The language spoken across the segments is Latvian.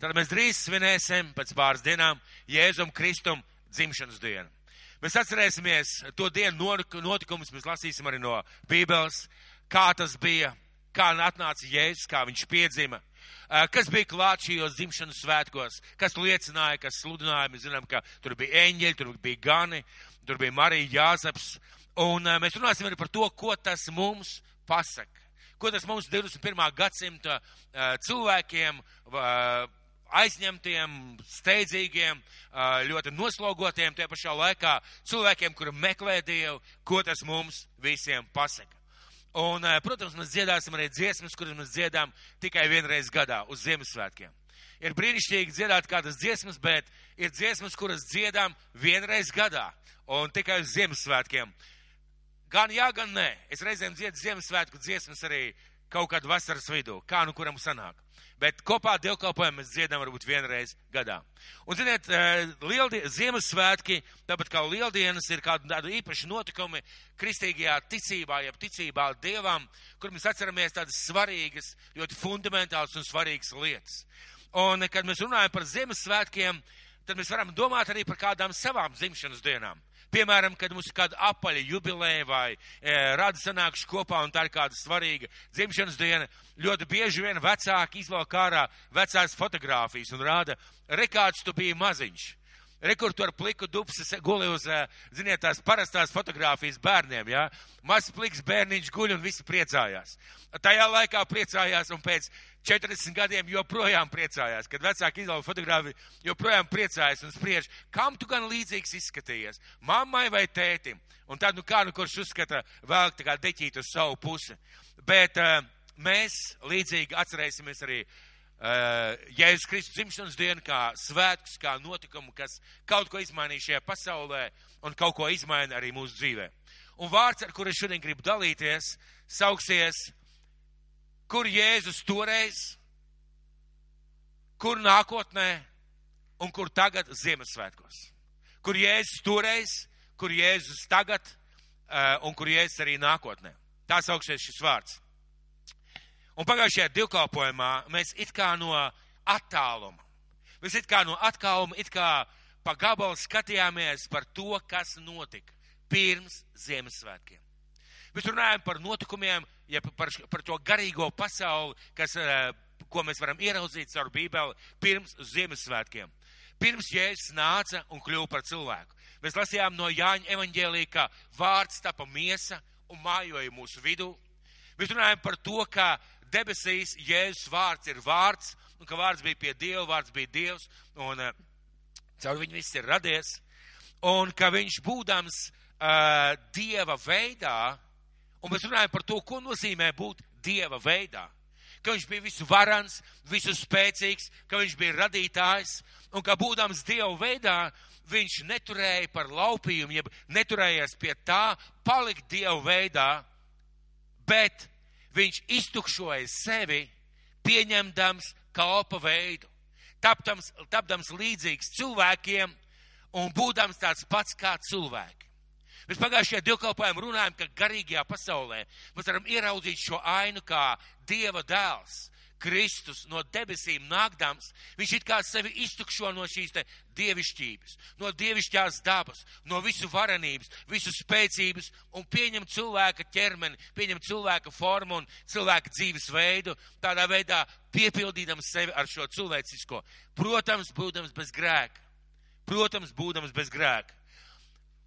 Tad mēs drīz svinēsim pēc pāris dienām Jēzum Kristum dzimšanas dienu. Mēs atcerēsimies to dienu notikumus, mēs lasīsim arī no Bībeles, kā tas bija, kā atnāca Jēzus, kā viņš piedzima, kas bija klāt šajos dzimšanas svētkos, kas liecināja, kas sludināja. Mēs zinām, ka tur bija eņģeļi, tur bija gani, tur bija Marija Jāzeps. Un mēs runāsim arī par to, ko tas mums pasaka. Ko tas mums 21. gadsimta cilvēkiem aizņemtiem, steidzīgiem, ļoti noslogotiem, tie pašā laikā cilvēkiem, kuri meklē Dievu, ko tas mums visiem pasaka. Un, protams, mēs dziedāsim arī dziesmas, kuras mēs dziedām tikai vienreiz gadā uz Ziemassvētkiem. Ir brīnišķīgi dziedāt kādas dziesmas, bet ir dziesmas, kuras dziedām vienreiz gadā un tikai uz Ziemassvētkiem. Gan jā, gan nē. Es reizēm dziedu Ziemassvētku dziesmas arī kaut kādu vasaras vidū, kā nu kuram sanāk bet kopā dievkalpojumu mēs dziedam varbūt vienreiz gadā. Un, ziniet, eh, lieldien, Ziemassvētki, tāpat kā lieldienas, ir kāda tāda īpaša notikumi kristīgajā ticībā, jeb ticībā Dievam, kur mēs atceramies tādas svarīgas, ļoti fundamentālas un svarīgas lietas. Un, kad mēs runājam par Ziemassvētkiem, tad mēs varam domāt arī par kādām savām dzimšanas dienām. Piemēram, kad mums ir kāda apaļa jubileja vai e, rada sanākšu kopā un tā ir kāda svarīga dzimšanas diena, ļoti bieži vien vecāki izvelk ārā vecās fotogrāfijas un rāda, rekāds tu biji maziņš. Rekur tur pliku dupsi guli uz, e, ziniet, tās parastās fotogrāfijas bērniem, jā. Ja? Mazs pliks bērniņš guļ un visi priecājās. Tajā laikā priecājās un pēc 40 gadiem joprojām priecājās, kad vecāki izlauza fotogrāfiju, joprojām priecājās un spriež, kam tu gan līdzīgs izskatījies, mammai vai tētim. Un tad, nu kā, nu kurš uzskata vēl tā kā deķīt uz savu pusi. Bet uh, mēs līdzīgi atcerēsimies arī uh, Jēzus Kristus dzimšanas dienu kā svētkus, kā notikumu, kas kaut ko izmainīja šajā pasaulē un kaut ko izmaina arī mūsu dzīvē. Un vārds, ar kuru es šodien gribu dalīties, sauksies kur Jēzus toreiz, kur nākotnē un kur tagad Ziemassvētkos. Kur Jēzus toreiz, kur Jēzus tagad uh, un kur Jēzus arī nākotnē. Tā sauksies šis vārds. Un pagājušajā divkalpojumā mēs it kā no attāluma, mēs it kā no attāluma, it kā pa gabalu skatījāmies par to, kas notika pirms Ziemassvētkiem. Mēs runājam par notikumiem, ja par, par to garīgo pasauli, kas, eh, ko mēs varam ieraudzīt caur Bībeli pirms Ziemassvētkiem. Pirms Jēzus nāca un kļuva par cilvēku. Mēs lasījām no Jāņa evaņģēlī, ka vārds tapa miesa un mājoja mūsu vidū. Mēs runājam par to, ka debesīs Jēzus vārds ir vārds, un ka vārds bija pie Dieva, vārds bija Dievs, un uh, caur viņu viss ir radies, un ka viņš būdams uh, Dieva veidā, Un mēs runājam par to, ko nozīmē būt Dieva veidā. Ka viņš bija visu varans, visu spēcīgs, ka viņš bija radītājs un ka būdams Dieva veidā, viņš neturēja par laupījumu, jeb neturējās pie tā palikt Dieva veidā, bet viņš iztukšoja sevi, pieņemdams kalpa veidu, tapdams, tapdams līdzīgs cilvēkiem un būdams tāds pats kā cilvēki. Mēs pagājušajā divkalpojumā runājam, ka garīgajā pasaulē mēs varam ieraudzīt šo ainu kā Dieva dēls. Kristus no debesīm nākdams, viņš it kā sevi iztukšo no šīs te dievišķības, no dievišķās dabas, no visu varenības, visu spēcības un pieņem cilvēka ķermeni, pieņem cilvēka formu un cilvēka dzīves veidu, tādā veidā piepildīdams sevi ar šo cilvēcisko. Protams, būdams bez grēka. Protams, būdams bez grēka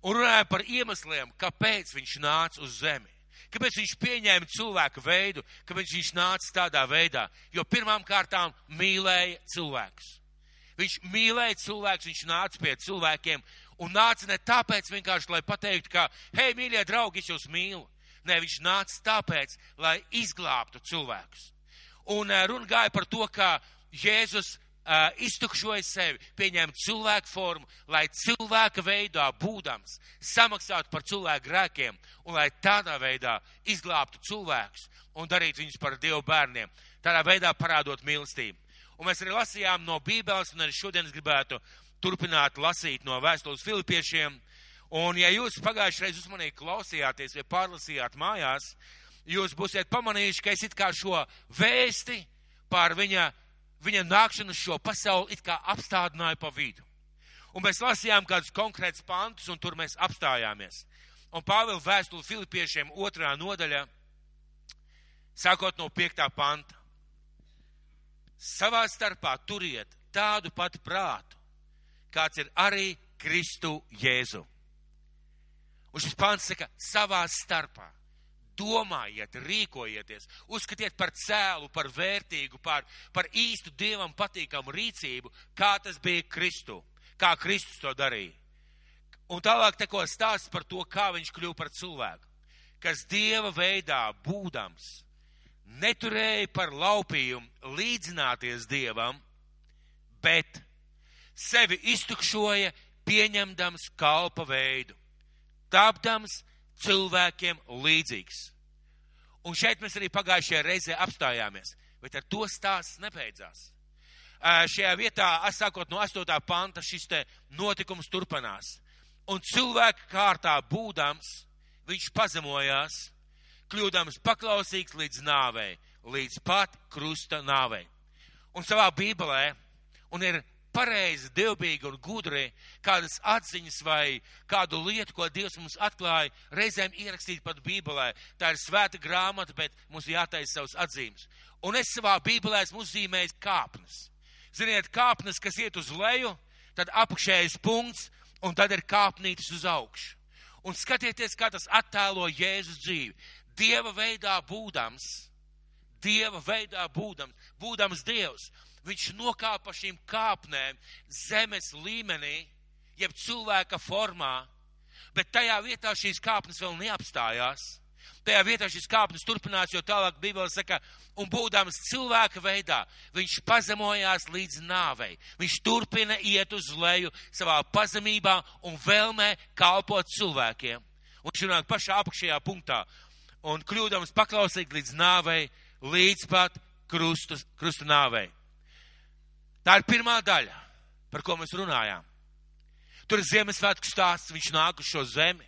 un runāja par iemesliem, kāpēc viņš nāca uz zemi. Kāpēc viņš pieņēma cilvēku veidu, kāpēc viņš nāca tādā veidā? Jo pirmām kārtām mīlēja cilvēkus. Viņš mīlēja cilvēkus, viņš nāca pie cilvēkiem un nāca ne tāpēc vienkārši, lai pateiktu, ka, hei, mīļie draugi, es jūs mīlu. Nē, viņš nāca tāpēc, lai izglābtu cilvēkus. Un runa gāja par to, ka Jēzus uh, iztukšoja sevi, pieņēma cilvēku formu, lai cilvēka veidā būdams samaksātu par cilvēku grēkiem un lai tādā veidā izglābtu cilvēkus un darītu viņus par Dievu bērniem, tādā veidā parādot mīlestību. Un mēs arī lasījām no Bībeles, un arī šodien es gribētu turpināt lasīt no vēstules Filipiešiem. Un ja jūs pagājušajā reizē uzmanīgi klausījāties vai pārlasījāt mājās, jūs būsiet pamanījuši, ka es it kā šo vēsti par viņa viņa nākšanu šo pasauli it kā apstādināja pa vidu. Un mēs lasījām kādus konkrētus pantus, un tur mēs apstājāmies. Un Pāvila vēstuli Filipiešiem otrā nodaļa, sākot no piektā panta. Savā starpā turiet tādu pati prātu, kāds ir arī Kristu Jēzu. Un šis pants saka, savā starpā domājiet, rīkojieties, uzskatiet par cēlu, par vērtīgu, par, par īstu dievam patīkamu rīcību, kā tas bija Kristu, kā Kristus to darīja. Un tālāk te ko stāsts par to, kā viņš kļuva par cilvēku, kas dieva veidā būdams, neturēja par laupījumu līdzināties dievam, bet sevi iztukšoja, pieņemdams kalpa veidu, tapdams cilvēkiem līdzīgs. Un šeit mēs arī pagājušajā reizē apstājāmies, bet ar to stāsts nebeidzās. Šajā vietā, sākot no 8. panta, šis te notikums turpinās. Un cilvēka kārtā būdams, viņš pazemojās, kļūdams paklausīgs līdz nāvei, līdz pat krusta nāvei. Un savā bībelē, un ir pareizi, dievbīgi un gudri kādas atziņas vai kādu lietu, ko Dievs mums atklāja, reizēm ierakstīt pat Bībelē. Tā ir svēta grāmata, bet mums jātaisa savas atzīmes. Un es savā Bībelē esmu uzzīmējis kāpnes. Ziniet, kāpnes, kas iet uz leju, tad apakšējais punkts, un tad ir kāpnītis uz augšu. Un skatieties, kā tas attēlo Jēzus dzīvi. Dieva veidā būdams, Dieva veidā būdams, būdams Dievs, viņš nokāpa šīm kāpnēm zemes līmenī, jeb cilvēka formā, bet tajā vietā šīs kāpnes vēl neapstājās. Tajā vietā šis kāpnes turpinās, jo tālāk Bībele saka, un būdams cilvēka veidā, viņš pazemojās līdz nāvei. Viņš turpina iet uz leju savā pazemībā un vēlmē kalpot cilvēkiem. Un viņš runā pašā apakšējā punktā. Un kļūdams paklausīt līdz nāvei, līdz pat krustu, krustu nāvei. Tā ir pirmā daļa, par ko mēs runājām. Tur ir Ziemassvētku stāsts, viņš nāk uz šo zemi.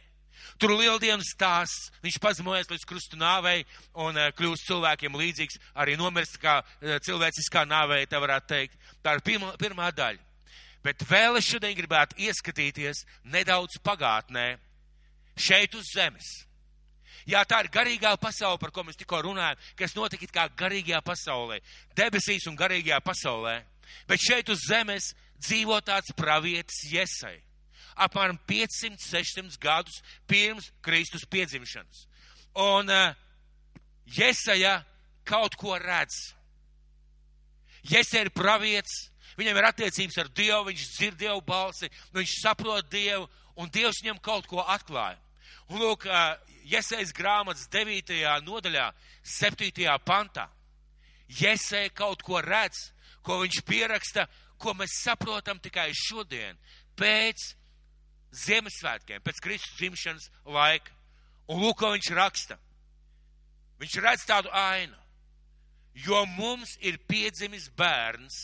Tur ir lieldienas stāsts, viņš pazemojas līdz krustu nāvei un uh, kļūst cilvēkiem līdzīgs, arī nomirst kā uh, cilvēciskā nāvei, tā varētu teikt. Tā ir pirmā, pirmā daļa. Bet vēl es šodien gribētu ieskatīties nedaudz pagātnē, šeit uz zemes. Jā, tā ir garīgā pasaule, par ko mēs tikko runājam, kas notika kā garīgajā pasaulē, debesīs un garīgajā pasaulē. Bet šeit uz zemes dzīvo tāds pravietis Iesai. Apmēram 500-600 gadus pirms Kristus piedzimšanas. Un uh, Jesaja kaut ko redz. Jesa ir pravietis, viņam ir attiecības ar Dievu, viņš dzird Dievu balsi, viņš saprot Dievu, un Dievs viņam kaut ko atklāja. Un lūk, uh, Jesajas grāmatas 9. nodaļā, 7. pantā. Jesai kaut ko redz, ko viņš pieraksta, ko mēs saprotam tikai šodien, pēc Ziemassvētkiem, pēc Kristus dzimšanas laika. Un lūk, ko viņš raksta. Viņš redz tādu ainu, jo mums ir piedzimis bērns,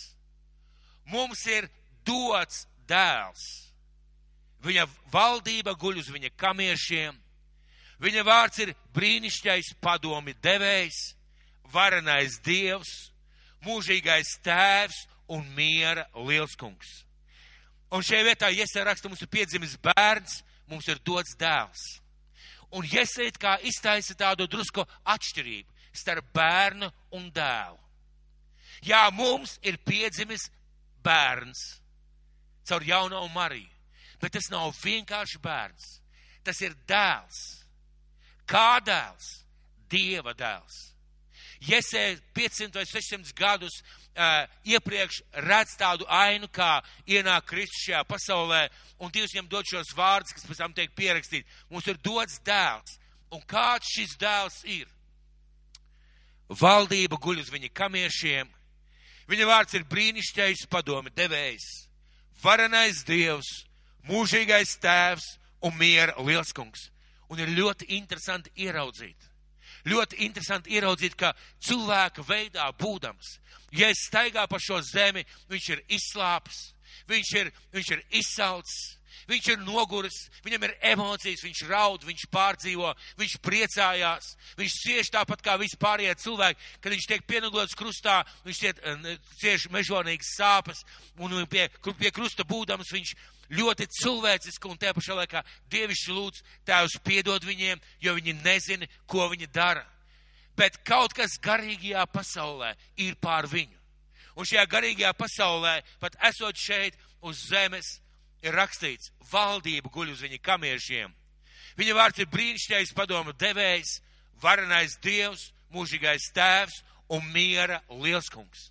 mums ir dots dēls. Viņa valdība guļ uz viņa kamiešiem, viņa vārds ir brīnišķais padomi devējs, varenais dievs, mūžīgais tēvs un miera lielskungs. Un šajā vietā, ja es rakstu, mums ir piedzimis bērns, mums ir dots dēls. Un iesēt kā iztaisa tādu drusku atšķirību starp bērnu un dēlu. Jā, mums ir piedzimis bērns caur jauno Mariju, bet tas nav vienkārši bērns. Tas ir dēls. Kā dēls? Dieva dēls. Jesē 500 vai 600 gadus uh, iepriekš redz tādu ainu, kā ienāk Kristus šajā pasaulē, un Dievs viņam dod šos vārdus, kas pēc tam tiek pierakstīti. Mums ir dots dēls, un kāds šis dēls ir? Valdība guļ uz viņa kamiešiem, viņa vārds ir brīnišķīgs padomi devējs, varenais Dievs, mūžīgais tēvs un miera lielskungs. Un ir ļoti interesanti ieraudzīt ļoti interesanti ieraudzīt, ka cilvēka veidā būdams, ja es staigā pa šo zemi, viņš ir izslāpis, viņš ir, viņš ir izsalcis, viņš ir noguris, viņam ir emocijas, viņš raud, viņš pārdzīvo, viņš priecājās, viņš cieš tāpat kā vispārējie cilvēki, kad viņš tiek pienaglots krustā, viņš tiek, cieš mežonīgas sāpes, un pie, pie krusta būdams viņš ļoti cilvēciski un tajā pašā laikā dievišķi lūdz tēvs piedod viņiem, jo viņi nezina, ko viņi dara. Bet kaut kas garīgajā pasaulē ir pār viņu. Un šajā garīgajā pasaulē, pat esot šeit uz zemes, ir rakstīts, valdība guļ uz viņa kamiešiem. Viņa vārds ir brīnišķīgais padomu devējs, varenais dievs, mūžīgais tēvs un miera lielskungs.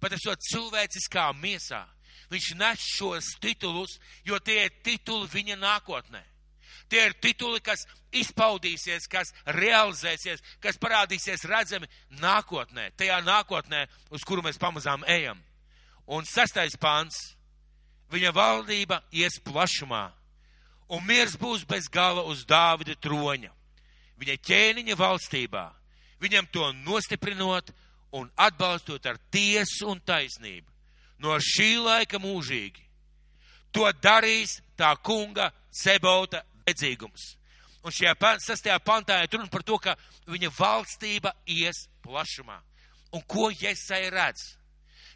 Pat esot cilvēciskā miesā, viņš nes šos titulus, jo tie ir tituli viņa nākotnē. Tie ir tituli, kas izpaudīsies, kas realizēsies, kas parādīsies redzami nākotnē, tajā nākotnē, uz kuru mēs pamazām ejam. Un sastais pants - viņa valdība ies plašumā, un miers būs bez gala uz Dāvida troņa, viņa ķēniņa valstībā, viņam to nostiprinot un atbalstot ar tiesu un taisnību no šī laika mūžīgi. To darīs tā kunga Sebauta dedzīgums. Un šajā sastajā pantā ir runa par to, ka viņa valstība ies plašumā. Un ko Iesai redz?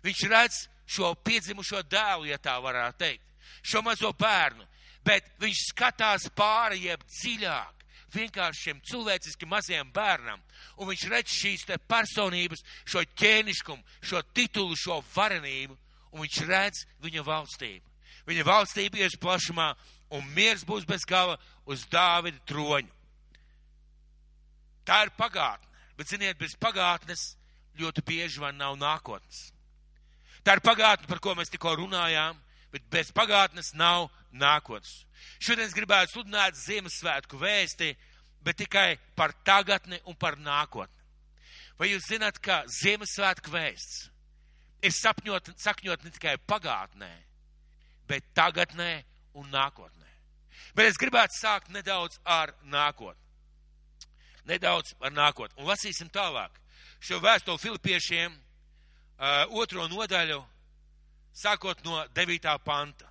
Viņš redz šo piedzimušo dēlu, ja tā varētu teikt, šo mazo bērnu, bet viņš skatās pāri jeb dziļāk vienkārši šiem cilvēciski maziem bērnam. Un viņš redz šīs personības, šo ķēniškumu, šo titulu, šo varenību un viņš redz viņa valstību. Viņa valstība ies plašumā, un miers būs bez gala uz Dāvida troņa. Tā ir pagātne, bet, ziniet, bez pagātnes ļoti bieži man nav nākotnes. Tā ir pagātne, par ko mēs tikko runājām, bet bez pagātnes nav nākotnes. Šodien es gribētu sludināt Ziemassvētku vēsti, bet tikai par tagadni un par nākotni. Vai jūs zināt, ka Ziemassvētku vēsts ir sapņot, sakņot ne tikai pagātnē, bet tagadnē un nākotnē. Bet es gribētu sākt nedaudz ar nākotni. Nedaudz ar nākotni. Un lasīsim tālāk šo vēstuli Filipiešiem, uh, otro nodaļu, sākot no 9. panta.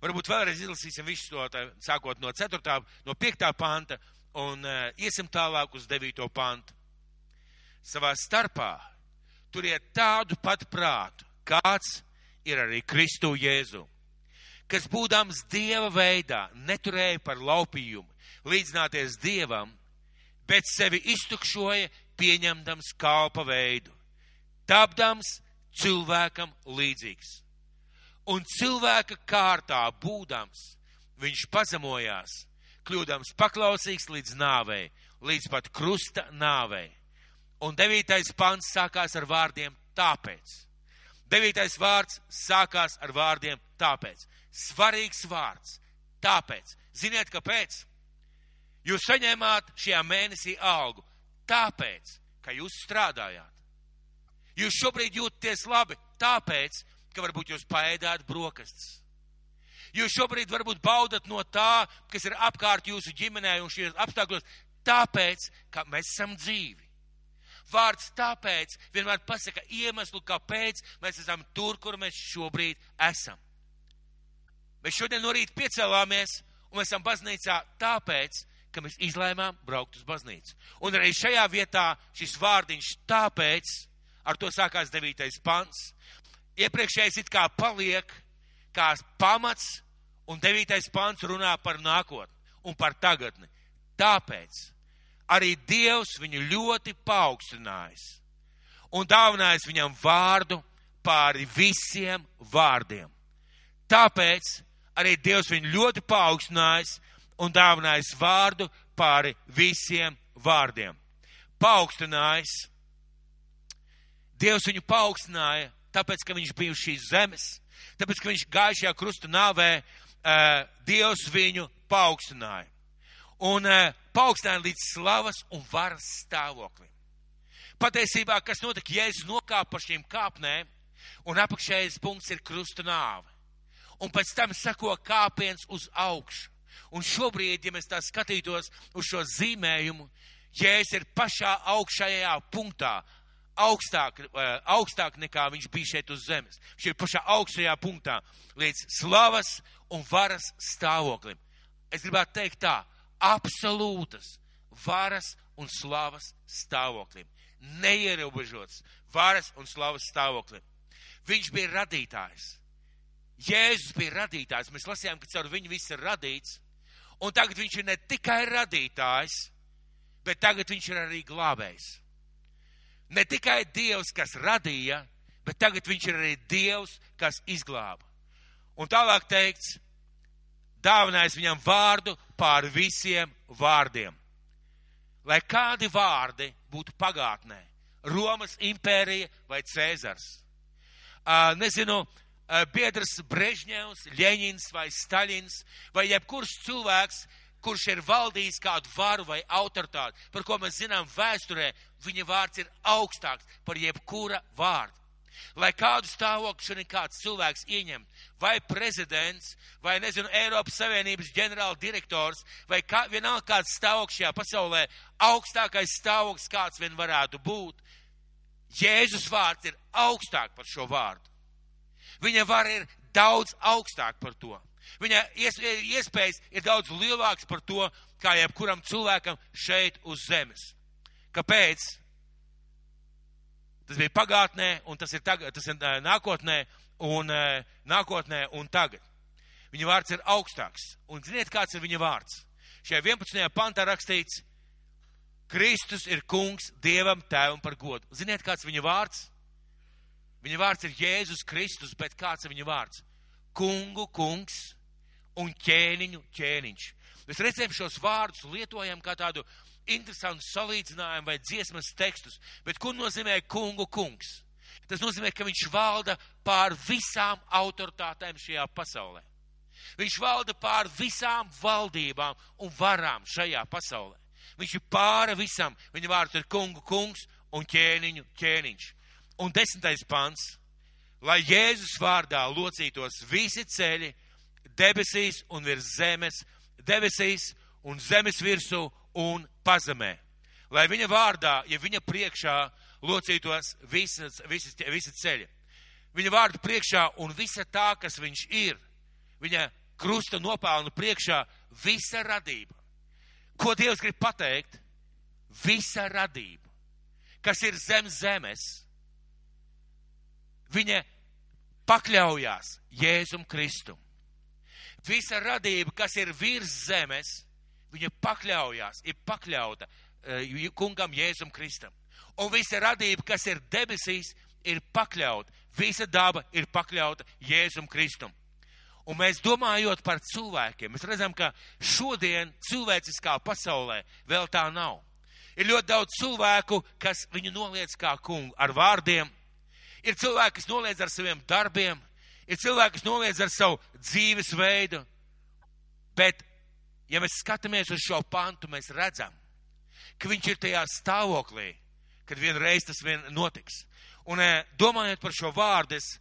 Varbūt vēlreiz izlasīsim visu to, sākot no 4. no 5. panta un uh, iesim tālāk uz 9. pantu. Savā starpā turiet tādu pat prātu, kāds ir arī Kristu Jēzu, kas būdams Dieva veidā neturēja par laupījumu līdzināties Dievam, bet sevi iztukšoja pieņemdams kalpa veidu, tapdams cilvēkam līdzīgs. Un cilvēka kārtā būdams, viņš pazemojās, kļūdams paklausīgs līdz nāvei, līdz pat krusta nāvei Un devītais pants sākās ar vārdiem tāpēc. Devītais vārds sākās ar vārdiem tāpēc. Svarīgs vārds. Tāpēc. Ziniet, kāpēc? Jūs saņēmāt šajā mēnesī algu. Tāpēc, ka jūs strādājāt. Jūs šobrīd jūtaties labi, tāpēc, ka varbūt jūs paēdāt brokastis. Jūs šobrīd varbūt baudat no tā, kas ir apkārt jūsu ģimenē un šajos apstākļos, tāpēc, ka mēs esam dzīvi. Vārds tāpēc vienmēr pasaka iemeslu, kāpēc mēs esam tur, kur mēs šobrīd esam. Mēs šodien no rīta piecēlāmies un mēs esam baznīcā tāpēc, ka mēs izlēmām braukt uz baznīcu. Un arī šajā vietā šis vārdiņš tāpēc, ar to sākās devītais pants. Iepriekšējais it kā paliek kā pamats, un devītais pants runā par nākotni un par tagadni. Tāpēc arī Dievs viņu ļoti paaugstinājis un dāvinājis viņam vārdu pāri visiem vārdiem. Tāpēc arī Dievs viņu ļoti paaugstinājis un dāvinājis vārdu pāri visiem vārdiem. Paaugstinājis. Dievs viņu paaugstināja, tāpēc, ka viņš bija uz šīs zemes, tāpēc, ka viņš gājušajā krusta nāvē, uh, Dievs viņu paaugstināja un uh, paaugstināja līdz slavas un varas stāvoklim. Patiesībā, kas notika, Jēzus nokāpa pa šīm kāpnēm, un apakšējais punkts ir krusta nāve. Un pēc tam sako kāpiens uz augšu. Un šobrīd, ja mēs tā skatītos uz šo zīmējumu, Jēzus ir pašā augšējā punktā, augstāk, augstāk nekā viņš bija šeit uz zemes. Viņš ir pašā augstajā punktā līdz slavas un varas stāvoklim. Es gribētu teikt tā, absolūtas varas un slavas stāvoklim. Neierobežots varas un slavas stāvoklim. Viņš bija radītājs. Jēzus bija radītājs. Mēs lasījām, ka caur viņu viss ir radīts. Un tagad viņš ir ne tikai radītājs, bet tagad viņš ir arī glābējs. Ne tikai Dievs, kas radīja, bet tagad viņš ir arī Dievs, kas izglāba. Un tālāk teikts, dāvinājis viņam vārdu pār visiem vārdiem. Lai kādi vārdi būtu pagātnē, Romas impērija vai Cēzars. Nezinu, biedrs Brežņevs, Ļeņins vai Staļins vai jebkurš cilvēks, kurš ir valdījis kādu varu vai autoritāti, par ko mēs zinām vēsturē, viņa vārds ir augstāks par jebkura vārdu. Lai kādu stāvokli šodien kāds cilvēks ieņem, vai prezidents, vai, nezinu, Eiropas Savienības ģenerāla direktors, vai kā, vienalga kāds stāvoklis šajā pasaulē, augstākais stāvoklis kāds vien varētu būt, Jēzus vārds ir augstāk par šo vārdu. Viņa vara ir daudz augstāk par to. Viņa iespējas ir daudz lielākas par to, kā jebkuram cilvēkam šeit uz zemes. Kāpēc? Tas bija pagātnē, un tas ir, tagad, tas ir nākotnē, un nākotnē un tagad. Viņa vārds ir augstāks. Un ziniet, kāds ir viņa vārds? Šajā 11. pantā rakstīts, Kristus ir kungs Dievam tēvam par godu. Ziniet, kāds viņa vārds? Viņa vārds ir Jēzus Kristus, bet kāds ir viņa vārds? Kungu kungs un ķēniņu ķēniņš. Mēs redzējām šos vārdus, lietojam kā tādu interesantu salīdzinājumu vai dziesmas tekstus, bet ko nozīmē kungu kungs? Tas nozīmē, ka viņš valda pār visām autoritātēm šajā pasaulē. Viņš valda pār visām valdībām un varām šajā pasaulē. Viņš ir pāri visam. Viņa vārds ir kungu kungs un ķēniņu ķēniņš. Un desmitais pants. Lai Jēzus vārdā locītos visi ceļi debesīs un virs zemes, debesīs un zemes virsū un pazemē. Lai viņa vārdā, ja viņa priekšā locītos visas, visas, visi ceļi. Viņa vārdu priekšā un visa tā, kas viņš ir, viņa krusta nopelnu priekšā visa radība. Ko Dievs grib pateikt? Visa radība, kas ir zem zemes, viņa pakļaujās Jēzum Kristum. Visa radība, kas ir virs zemes, viņa pakļaujās, ir pakļauta uh, kungam Jēzum Kristam. Un visa radība, kas ir debesīs, ir pakļauta. Visa daba ir pakļauta Jēzum Kristum. Un mēs domājot par cilvēkiem, mēs redzam, ka šodien cilvēciskā pasaulē vēl tā nav. Ir ļoti daudz cilvēku, kas viņu noliedz kā kungu ar vārdiem. Ir cilvēki, kas noliedz ar saviem darbiem, ir cilvēki, kas noliedz ar savu dzīvesveidu. Bet ja mēs skatāmies uz šo pantu, mēs redzam, ka viņš ir tajā stāvoklī, kad vienreiz tas vien notiks. Un eh, domājot par šo vārdu, es,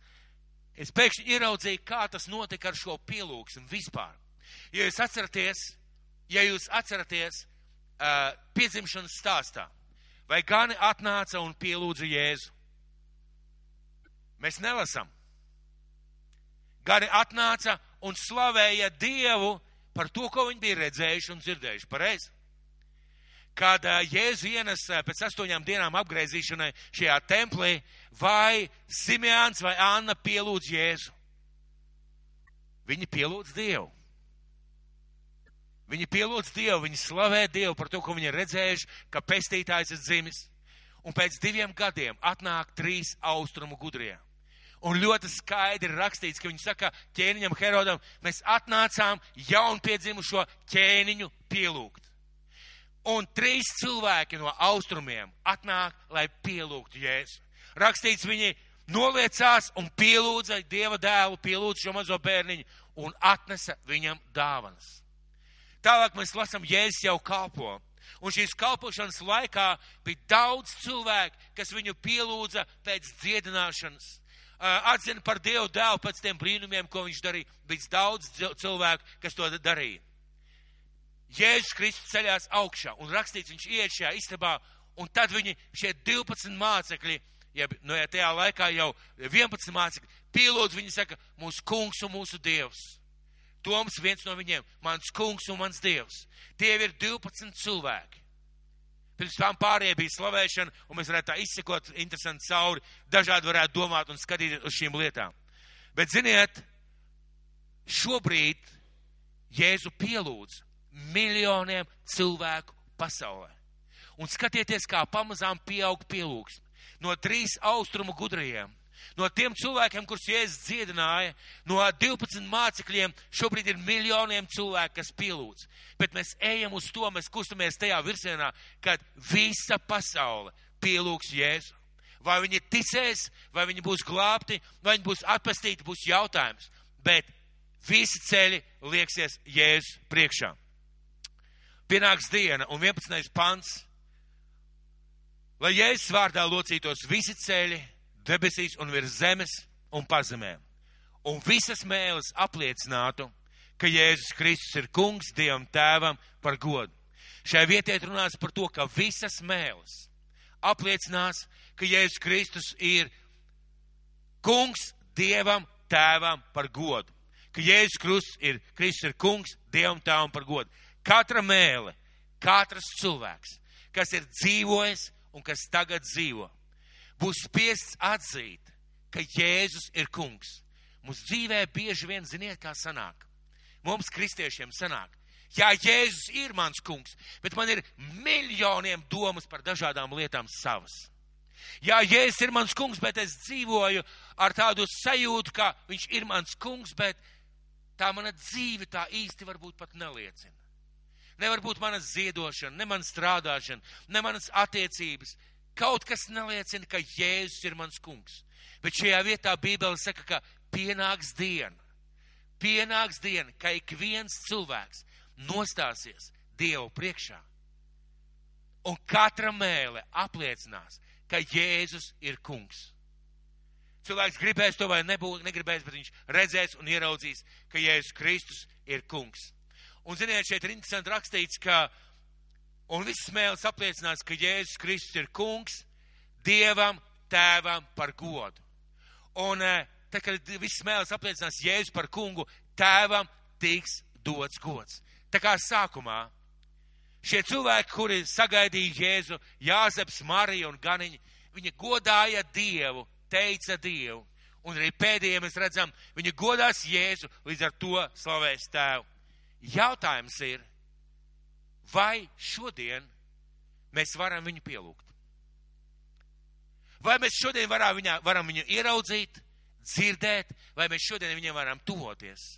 es pēkšņi ieraudzīju, kā tas notika ar šo pielūgsmu vispār. Ja jūs atceraties, ja jūs atceraties uh, piedzimšanas stāstā, vai gani atnāca un pielūdza Jēzu? Mēs nelasam. Gani atnāca un slavēja Dievu par to, ko viņi bija redzējuši un dzirdējuši. Pareizi? Kad Jēzu ienes pēc astoņām dienām apgriezīšanai šajā templī, vai Simēns vai Anna pielūdz Jēzu? Viņi pielūdz Dievu. Viņi pielūdz Dievu, viņi slavē Dievu par to, ko viņi ir redzējuši, ka pestītājs ir dzimis. Un pēc diviem gadiem atnāk trīs austrumu gudrie. Un ļoti skaidri rakstīts, ka viņi saka ķēniņam Herodam, mēs atnācām jaunpiedzimušo ķēniņu pielūgt. Un trīs cilvēki no austrumiem atnāk, lai pielūgtu Jēzu. Rakstīts, viņi noliecās un pielūdza Dieva dēlu, pielūdza šo mazo bērniņu un atnesa viņam dāvanas. Tālāk mēs lasām, Jēzus jau kalpo. Un šīs kalpošanas laikā bija daudz cilvēku, kas viņu pielūdza pēc dziedināšanas atzina par Dievu dēlu pēc tiem brīnumiem, ko viņš darīja. Bija daudz cilvēku, kas to darīja. Jēzus Kristus ceļās augšā un rakstīts, viņš iet šajā istabā un tad viņi, šie 12 mācekļi, ja, nu, ja tajā laikā jau 11 mācekļi, pielūdz, viņi saka, mūsu kungs un mūsu dievs. Toms viens no viņiem, mans kungs un mans dievs. Tie ir 12 cilvēki. Pirms tam pārējie bija slavēšana, un mēs varētu tā izsekot interesanti cauri, dažādi varētu domāt un skatīt uz šīm lietām. Bet, ziniet, šobrīd Jēzu pielūdz miljoniem cilvēku pasaulē. Un skatieties, kā pamazām pieaug pielūgsme. No trīs austrumu gudrajiem No tiem cilvēkiem, kurus Jēzus dziedināja, no 12 mācekļiem šobrīd ir miljoniem cilvēku, kas pielūdz. Bet mēs ejam uz to, mēs kustamies tajā virzienā, kad visa pasaule pielūgs Jēzu. Vai viņi ticēs, vai viņi būs glābti, vai viņi būs atpestīti, būs jautājums. Bet visi ceļi lieksies Jēzus priekšā. Pienāks diena un 11. pants. Lai Jēzus vārdā locītos visi ceļi, debesīs un virs zemes un pazemēm. Un visas mēles apliecinātu, ka Jēzus Kristus ir kungs Dievam tēvam par godu. Šai vietai runās par to, ka visas mēles apliecinās, ka Jēzus Kristus ir kungs Dievam tēvam par godu. Ka Jēzus Kristus ir, Kristus ir kungs Dievam tēvam par godu. Katra mēle, katrs cilvēks, kas ir dzīvojis un kas tagad dzīvo, būs spiests atzīt, ka Jēzus ir kungs. Mums dzīvē bieži vien ziniet, kā sanāk. Mums, kristiešiem, sanāk. Jā, Jēzus ir mans kungs, bet man ir miljoniem domas par dažādām lietām savas. Jā, Jēzus ir mans kungs, bet es dzīvoju ar tādu sajūtu, ka viņš ir mans kungs, bet tā mana dzīve tā īsti varbūt pat neliecina. Nevar būt mana ziedošana, ne mana strādāšana, ne manas attiecības, Kaut kas neliecina, ka Jēzus ir mans kungs. Bet šajā vietā Bībele saka, ka pienāks diena. Pienāks diena, ka ik viens cilvēks nostāsies Dievu priekšā. Un katra mēle apliecinās, ka Jēzus ir kungs. Cilvēks gribēs to vai nebūs, negribēs, bet viņš redzēs un ieraudzīs, ka Jēzus Kristus ir kungs. Un ziniet, šeit ir interesanti rakstīts, ka Un viss mēls apliecinās, ka Jēzus Kristus ir kungs Dievam, Tēvam par godu. Un eh, tad, kad viss mēls apliecinās Jēzus par kungu, Tēvam tiks dots gods. Tā kā sākumā šie cilvēki, kuri sagaidīja Jēzu, Jāzeps, Marija un Ganiņa, viņi godāja Dievu, teica Dievu. Un arī pēdējiem mēs redzam, viņi godās Jēzu, līdz ar to slavēs Tēvu. Jautājums ir, vai šodien mēs varam viņu pielūgt? Vai mēs šodien varam, viņā, varam viņu ieraudzīt, dzirdēt, vai mēs šodien viņam varam tuvoties?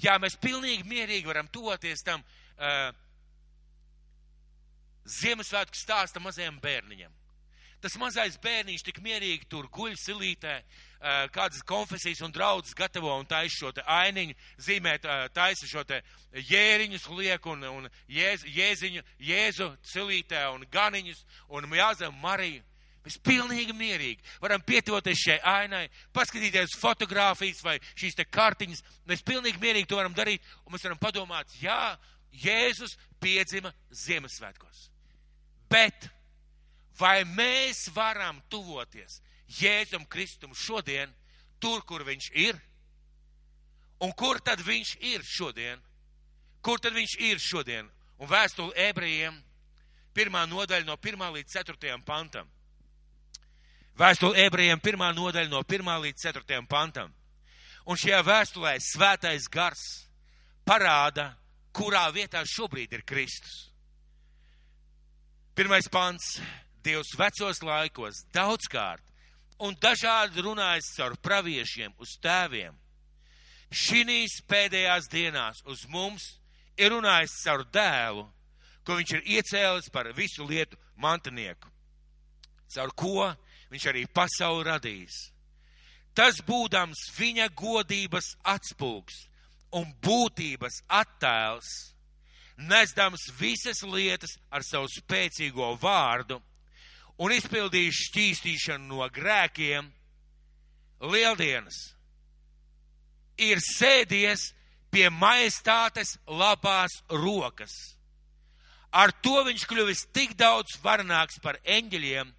Jā, mēs pilnīgi mierīgi varam tuvoties tam uh, Ziemassvētku stāsta mazajam bērniņam. Tas mazais bērniņš tik mierīgi tur guļ silītē, kādas konfesijas un draudzes gatavo un taisa šo te ainiņu, zīmēt, taisa šo te jēriņus liek un, un jēz, jēziņu, jēzu silītē un ganiņus un jāzem Mariju. Mēs pilnīgi mierīgi varam pietuvoties šai ainai, paskatīties fotogrāfijas vai šīs te kartiņas. Mēs pilnīgi mierīgi to varam darīt un mēs varam padomāt, jā, Jēzus piedzima Ziemassvētkos. Bet vai mēs varam tuvoties Jēzum Kristum šodien, tur, kur viņš ir? Un kur tad viņš ir šodien? Kur tad viņš ir šodien? Un vēstuli ebrejiem, pirmā nodaļa no 1 līdz 4 pantam. Vēstuli ebrejiem, pirmā nodaļa no 1 līdz 4 pantam. Un šajā vēstulē svētais gars parāda, kurā vietā šobrīd ir Kristus. Pirmais pants Dievs vecos laikos daudzkārt un dažādi runājis caur praviešiem uz tēviem. Šīs pēdējās dienās uz mums ir runājis caur dēlu, ko viņš ir iecēlis par visu lietu mantinieku, caur ko viņš arī pasauli radījis. Tas būdams viņa godības atspūgs un būtības attēls, nesdams visas lietas ar savu spēcīgo vārdu, un izpildījis šķīstīšanu no grēkiem, lieldienas ir sēdies pie majestātes labās rokas, Ar to viņš kļuvis tik daudz varenāks par eņģeļiem,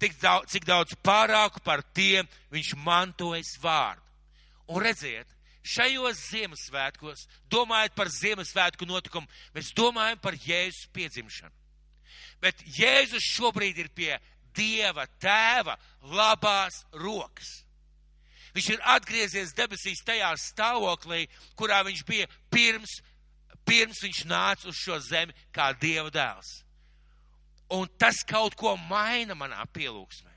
tik daudz, cik daudz pārāku par tiem viņš mantojas vārdu. Un redziet, šajos Ziemassvētkos, domājot par Ziemassvētku notikumu, mēs domājam par Jēzus piedzimšanu. Bet Jēzus šobrīd ir pie Dieva tēva labās rokas. Viņš ir atgriezies debesīs tajā stāvoklī, kurā viņš bija pirms, pirms viņš nāca uz šo zemi kā Dieva dēls. Un tas kaut ko maina manā pielūgsmē.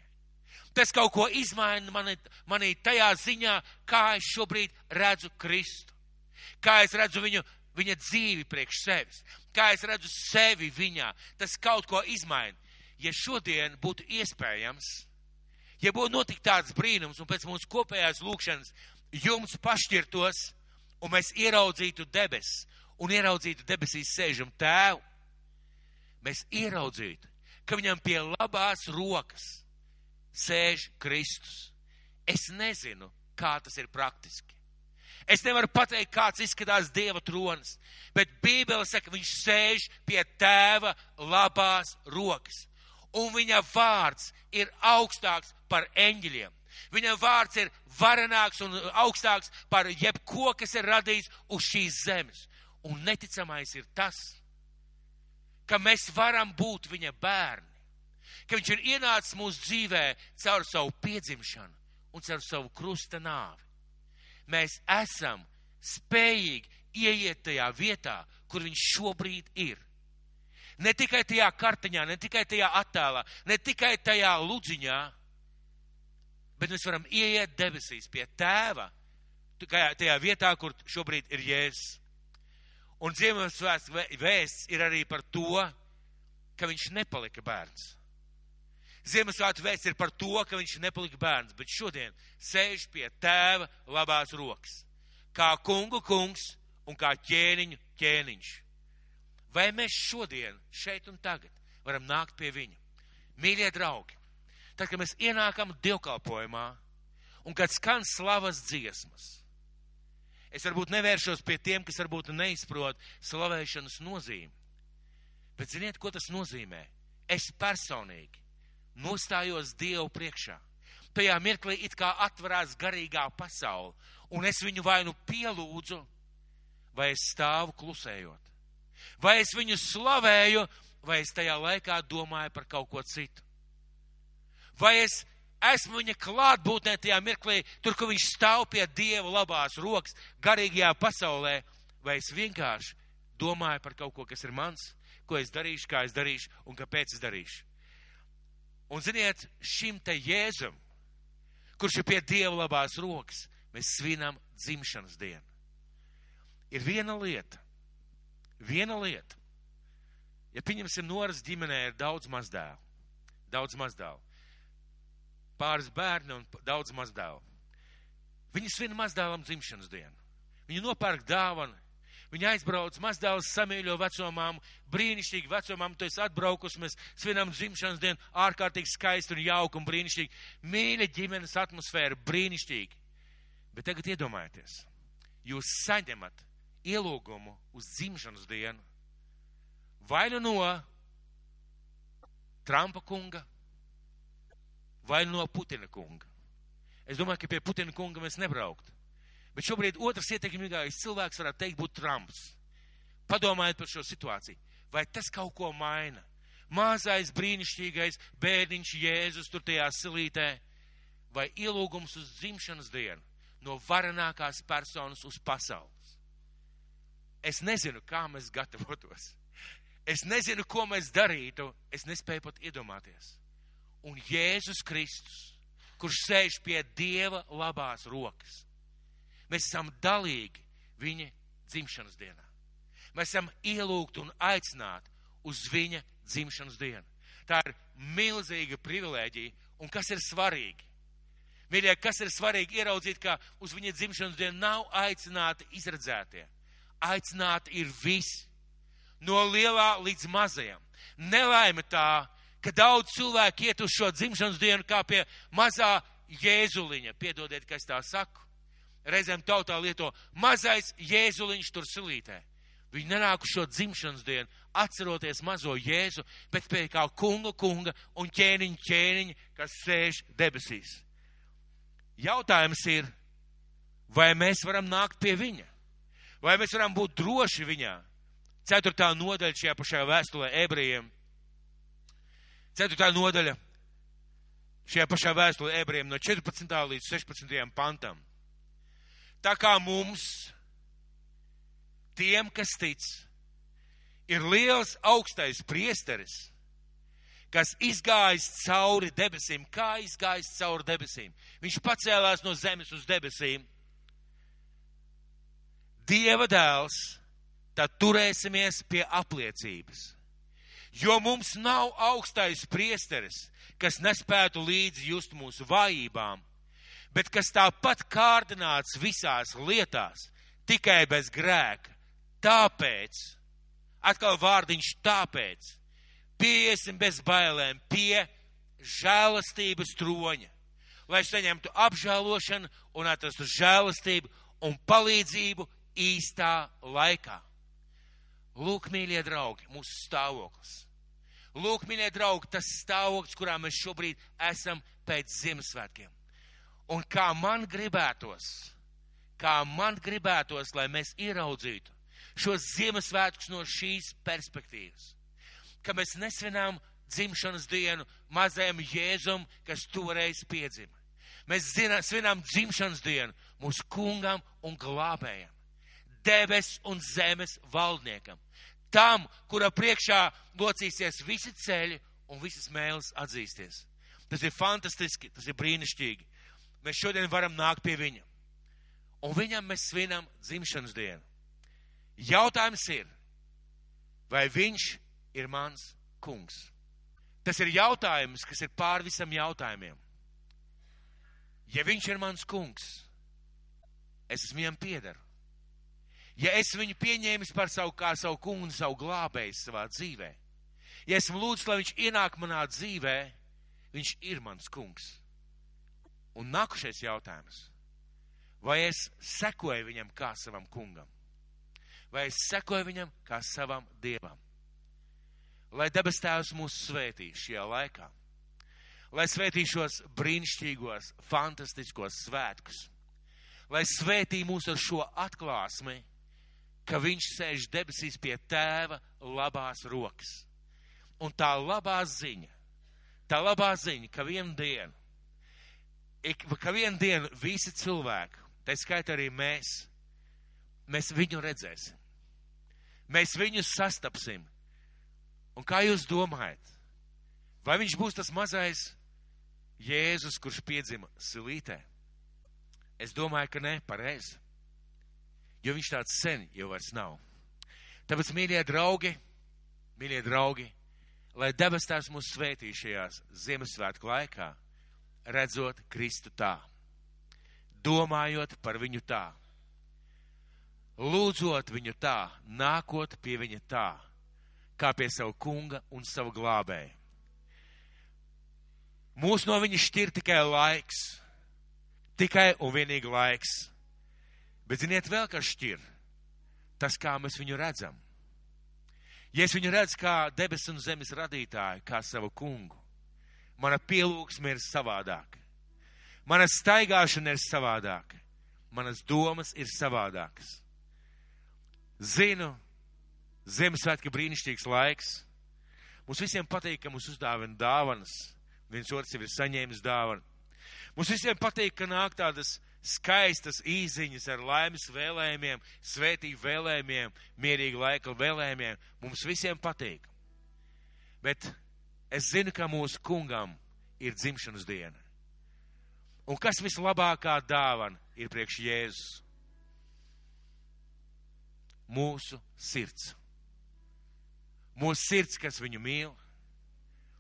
Tas kaut ko izmaina mani, manī tajā ziņā, kā es šobrīd redzu Kristu. Kā es redzu viņu, viņa dzīvi priekš sevis. Kā es redzu sevi viņā. Tas kaut ko izmaina. Ja šodien būtu iespējams, ja būtu notikt tāds brīnums un pēc mūsu kopējās lūkšanas jums pašķirtos un mēs ieraudzītu debesis un ieraudzītu debesīs sēžam tēvu, mēs ieraudzītu, ka viņam pie labās rokas sēž Kristus. Es nezinu, kā tas ir praktiski. Es nevaru pateikt, kāds izskatās Dieva tronis, bet Bībele saka, viņš sēž pie tēva labās rokas. Un viņa vārds ir augstāks par eņģeļiem. Viņa vārds ir varenāks un augstāks par jebko, kas ir radījis uz šīs zemes. Un neticamais ir tas, ka mēs varam būt viņa bērni ka viņš ir ienācis mūsu dzīvē caur savu piedzimšanu un caur savu krusta nāvi. Mēs esam spējīgi ieiet tajā vietā, kur viņš šobrīd ir. Ne tikai tajā kartiņā, ne tikai tajā attēlā, ne tikai tajā ludziņā, bet mēs varam ieiet debesīs pie tēva, tajā vietā, kur šobrīd ir Jēzus. Un Ziemassvētku vēsts ir arī par to, ka viņš nepalika bērns. Ziemassvētku vēsts ir par to, ka viņš nepalika bērns, bet šodien sēž pie tēva labās rokas, kā kungu kungs un kā ķēniņu ķēniņš. Vai mēs šodien, šeit un tagad, varam nākt pie viņa? Mīļie draugi, tad, kad mēs ienākam dievkalpojumā un kad skan slavas dziesmas, es varbūt nevēršos pie tiem, kas varbūt neizprot slavēšanas nozīmi, bet ziniet, ko tas nozīmē? Es personīgi nostājos Dievu priekšā. Tajā mirklī it kā atverās garīgā pasaule, un es viņu vai nu pielūdzu, vai es stāvu klusējot. Vai es viņu slavēju, vai es tajā laikā domāju par kaut ko citu. Vai es esmu viņa klātbūtnē tajā mirklī, tur, kur viņš stāv pie Dieva labās rokas, garīgajā pasaulē, vai es vienkārši domāju par kaut ko, kas ir mans, ko es darīšu, kā es darīšu un kāpēc es darīšu. Un ziniet, šim te Jēzum, kurš ir pie Dieva labās rokas, mēs svinam dzimšanas dienu. Ir viena lieta, viena lieta. Ja pieņemsim noras ģimenē ir daudz mazdēlu, daudz mazdēlu, pāris bērni un daudz mazdēlu. Viņi svin mazdēlam dzimšanas dienu. Viņi nopērk dāvanu, Viņa aizbrauc mazdēls samīļo vecomām, brīnišķīgi vecomām, tu esi atbraukus, mēs svinam dzimšanas dienu, ārkārtīgi skaisti un jauki un brīnišķīgi. Mīļa ģimenes atmosfēra, brīnišķīgi. Bet tagad iedomājieties, jūs saņemat ielūgumu uz dzimšanas dienu vai nu no Trumpa kunga, vai nu no Putina kunga. Es domāju, ka pie Putina kunga mēs nebraukt. Bet šobrīd otrs ietekmīgākais cilvēks varētu teikt būt Trumps. Padomājiet par šo situāciju. Vai tas kaut ko maina? Mazais brīnišķīgais bērniņš Jēzus tur tajā silītē vai ielūgums uz dzimšanas dienu no varenākās personas uz pasaules. Es nezinu, kā mēs gatavotos. Es nezinu, ko mēs darītu. Es nespēju pat iedomāties. Un Jēzus Kristus, kurš sēž pie Dieva labās rokas, Mēs esam dalīgi viņa dzimšanas dienā. Mēs esam ielūgti un aicināti uz viņa dzimšanas dienu. Tā ir milzīga privilēģija. Un kas ir svarīgi? Mīļie, kas ir svarīgi ieraudzīt, ka uz viņa dzimšanas dienu nav aicināti izredzētie. Aicināti ir visi. No lielā līdz mazajam. Nelaime tā, ka daudz cilvēku iet uz šo dzimšanas dienu kā pie mazā jēzuliņa. Piedodiet, ka es tā saku reizēm tautā lieto mazais jēzuliņš tur silītē. Viņi nenāk uz šo dzimšanas dienu, atceroties mazo Jēzu, bet pie kā kunga, kunga un ķēniņa, ķēniņa, kas sēž debesīs. Jautājums ir, vai mēs varam nākt pie viņa? Vai mēs varam būt droši viņā? Ceturtā nodaļa šajā pašā vēstulē ebrejiem. Ceturtā nodaļa šajā pašā vēstulē ebrejiem no 14. līdz 16. pantam. Tā kā mums, tiem, kas tic, ir liels augstais priesteris, kas izgājis cauri debesīm. Kā izgājis cauri debesīm? Viņš pacēlās no zemes uz debesīm. Dieva dēls, tad turēsimies pie apliecības. Jo mums nav augstais priesteris, kas nespētu līdzi just mūsu vājībām, bet kas tāpat kārdināts visās lietās, tikai bez grēka. Tāpēc, atkal vārdiņš tāpēc, pieiesim bez bailēm pie žēlastības troņa, lai saņemtu apžēlošanu un atrastu žēlastību un palīdzību īstā laikā. Lūk, mīļie draugi, mūsu stāvoklis. Lūk, mīļie draugi, tas stāvoklis, kurā mēs šobrīd esam pēc Ziemassvētkiem. Un kā man gribētos, kā man gribētos, lai mēs ieraudzītu šos Ziemassvētkus no šīs perspektīvas, ka mēs nesvinām dzimšanas dienu mazajam Jēzum, kas toreiz piedzima. Mēs zinām, svinām dzimšanas dienu mūsu kungam un glābējam debes un zemes valdniekam. Tam, kura priekšā locīsies visi ceļi un visas mēlis atzīsties. Tas ir fantastiski, tas ir brīnišķīgi. Mēs šodien varam nākt pie viņa. Un viņam mēs svinam dzimšanas dienu. Jautājums ir, vai viņš ir mans kungs? Tas ir jautājums, kas ir pār visam jautājumiem. Ja viņš ir mans kungs, es viņam piederu ja es viņu pieņēmis par savu kā savu kungu un savu glābēju savā dzīvē, ja esmu lūdzis, lai viņš ienāk manā dzīvē, viņš ir mans kungs. Un nākušais jautājums. Vai es sekoju viņam kā savam kungam? Vai es sekoju viņam kā savam dievam? Lai debes tēvs mūs svētī šajā laikā. Lai svētī šos brīnišķīgos, fantastiskos svētkus. Lai svētī mūs ar šo atklāsmi ka viņš sēž debesīs pie tēva labās rokas. Un tā labā ziņa, tā labā ziņa, ka vienu dienu, ik, ka vienu dienu visi cilvēki, tā skaitā arī mēs, mēs viņu redzēsim. Mēs viņu sastapsim. Un kā jūs domājat, vai viņš būs tas mazais Jēzus, kurš piedzima silītē? Es domāju, ka ne, pareizi jo viņš tāds sen jau vairs nav. Tāpēc, mīļie draugi, mīļie draugi, lai debes tās mūs svētī šajās Ziemassvētku laikā, redzot Kristu tā, domājot par viņu tā, lūdzot viņu tā, nākot pie viņa tā, kā pie savu kunga un savu glābēju. Mūs no viņa šķir tikai laiks, tikai un vienīgi laiks. Bet ziniet, vēl kas šķir? Tas, kā mēs viņu redzam. Ja es viņu redzu kā debesu un zemes radītāju, kā savu kungu, mana pielūgsme ir savādāka. Mana staigāšana ir savādāka. Manas domas ir savādākas. Zinu, Ziemassvētki brīnišķīgs laiks. Mums visiem patīk, ka mums uzdāvina dāvanas. Viens otrs jau ir saņēmis dāvanu. Mums visiem patīk, ka nāk tādas skaistas īziņas ar laimes vēlējumiem, svētību vēlējumiem, mierīgu laiku vēlējumiem. Mums visiem patīk. Bet es zinu, ka mūsu kungam ir dzimšanas diena. Un kas vislabākā dāvana ir priekš Jēzus? Mūsu sirds. Mūsu sirds, kas viņu mīl,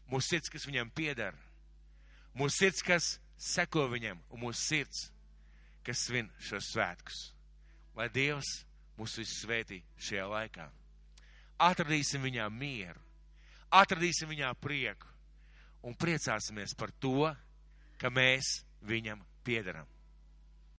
mūsu sirds, kas viņam pieder, mūsu sirds, kas seko viņam, un mūsu sirds, kas svin šos svētkus. Lai Dievs mūs visus svētī šajā laikā. Atradīsim viņā mieru, atradīsim viņā prieku un priecāsimies par to, ka mēs viņam piederam.